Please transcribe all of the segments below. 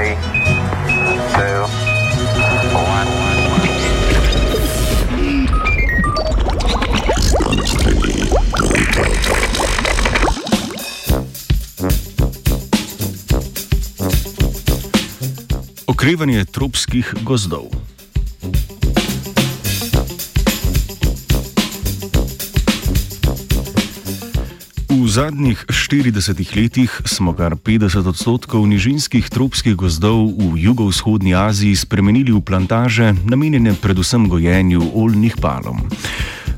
Three, two, one. Okrevanje tropskih gozdov. Zadnjih 40 letih smo kar 50 odstotkov nižinskih tropskih gozdov v jugovzhodni Aziji spremenili v plantaže, namenjene predvsem gojenju oljnih palom.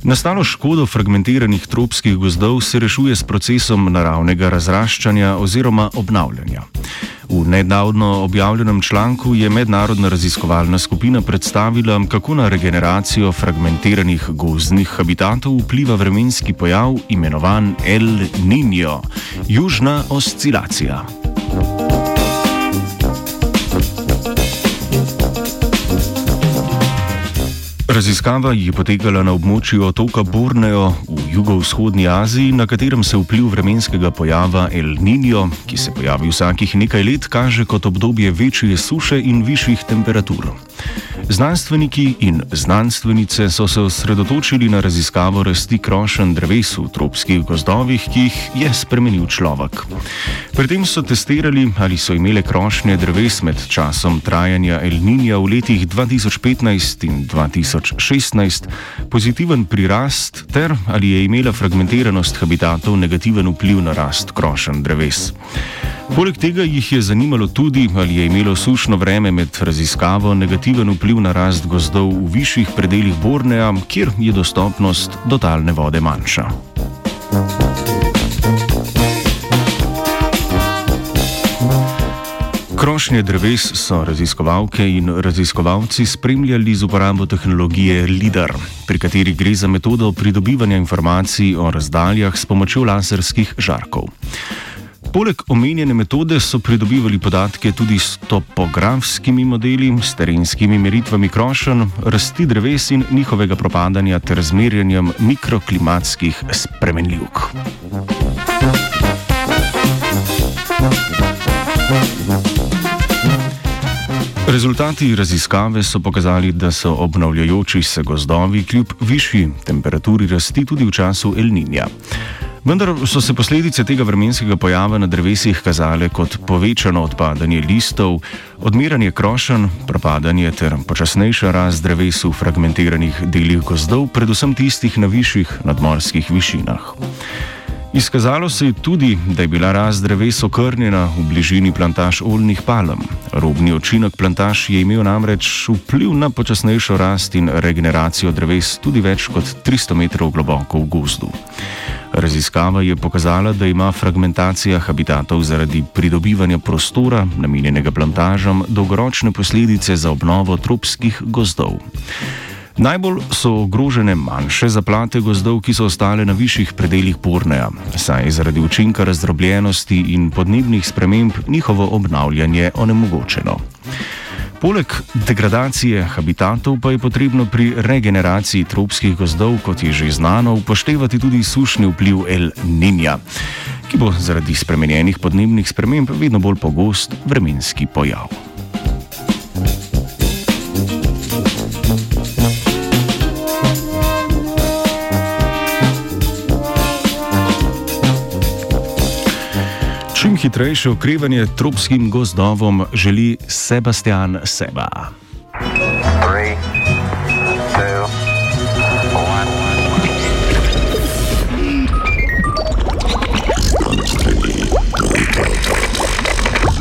Nastalo škodo fragmentiranih tropskih gozdov se rešuje s procesom naravnega razraščanja oziroma obnavljanja. V nedavno objavljenem članku je mednarodna raziskovalna skupina predstavila, kako na regeneracijo fragmentiranih gozdnih habitatov vpliva vremenski pojav imenovan El Niño, južna oscilacija. Raziskava je potekala na območju otoka Borneo v jugovzhodni Aziji, na katerem se vpliv vremenskega pojava El Niño, ki se pojavi vsakih nekaj let, kaže kot obdobje večje suše in višjih temperatur. Znanstveniki in znanstvenice so se osredotočili na raziskavo rasti krošen dreves v tropskih gozdovih, ki jih je spremenil človek. Pri tem so testirali, ali so imele krošnje dreves med časom trajanja El Niña v letih 2015 in 2016 pozitiven prirast, ter ali je imela fragmentiranost habitatov negativen vpliv na rast krošen dreves. Poleg tega jih je zanimalo tudi, ali je imelo sušno vreme med raziskavo negativen vpliv na rast gozdov v višjih predeljih Bornea, kjer je dostopnost do talne vode manjša. Krošnje dreves so raziskovalke in raziskovalci spremljali z uporabo tehnologije LIDAR, pri kateri gre za metodo pridobivanja informacij o razdaljah s pomočjo laserskih žarkov. Poleg omenjene metode so pridobivali podatke tudi s topografskimi modeli, s terenskimi meritvami krošen, rasti dreves in njihovega propadanja ter zmerjanjem mikroklimatskih spremenljivk. Rezultati raziskave so pokazali, da so obnavljajoči se gozdovi kljub višji temperaturi rasti tudi v času El Niña. Vendar so se posledice tega vremenskega pojava na drevesih kazale kot povečano odpadanje listov, odmiranje krošen, propadanje ter počasnejša rast dreves v fragmentiranih delih gozdov, predvsem tistih na višjih nadmorskih višinah. Izkazalo se je tudi, da je bila rast dreves okrnjena v bližini plantaž oljnih palem. Robni učinek plantaž je imel namreč vpliv na počasnejšo rast in regeneracijo dreves tudi več kot 300 metrov globoko v gozdu. Raziskava je pokazala, da ima fragmentacija habitatov zaradi pridobivanja prostora, namenjenega plantažam, dolgoročne posledice za obnovo tropskih gozdov. Najbolj so ogrožene manjše zaplate gozdov, ki so ostale na višjih predeljih Borneja, saj je zaradi učinka razdrobljenosti in podnebnih sprememb njihovo obnavljanje onemogočeno. Poleg degradacije habitatov pa je potrebno pri regeneraciji tropskih gozdov, kot je že znano, upoštevati tudi sušni vpliv El Niña, ki bo zaradi spremenjenih podnebnih sprememb vedno bolj pogost vremenski pojav. Hitrejše okrevanje tropskim gozdovom želi Sebastian Seba.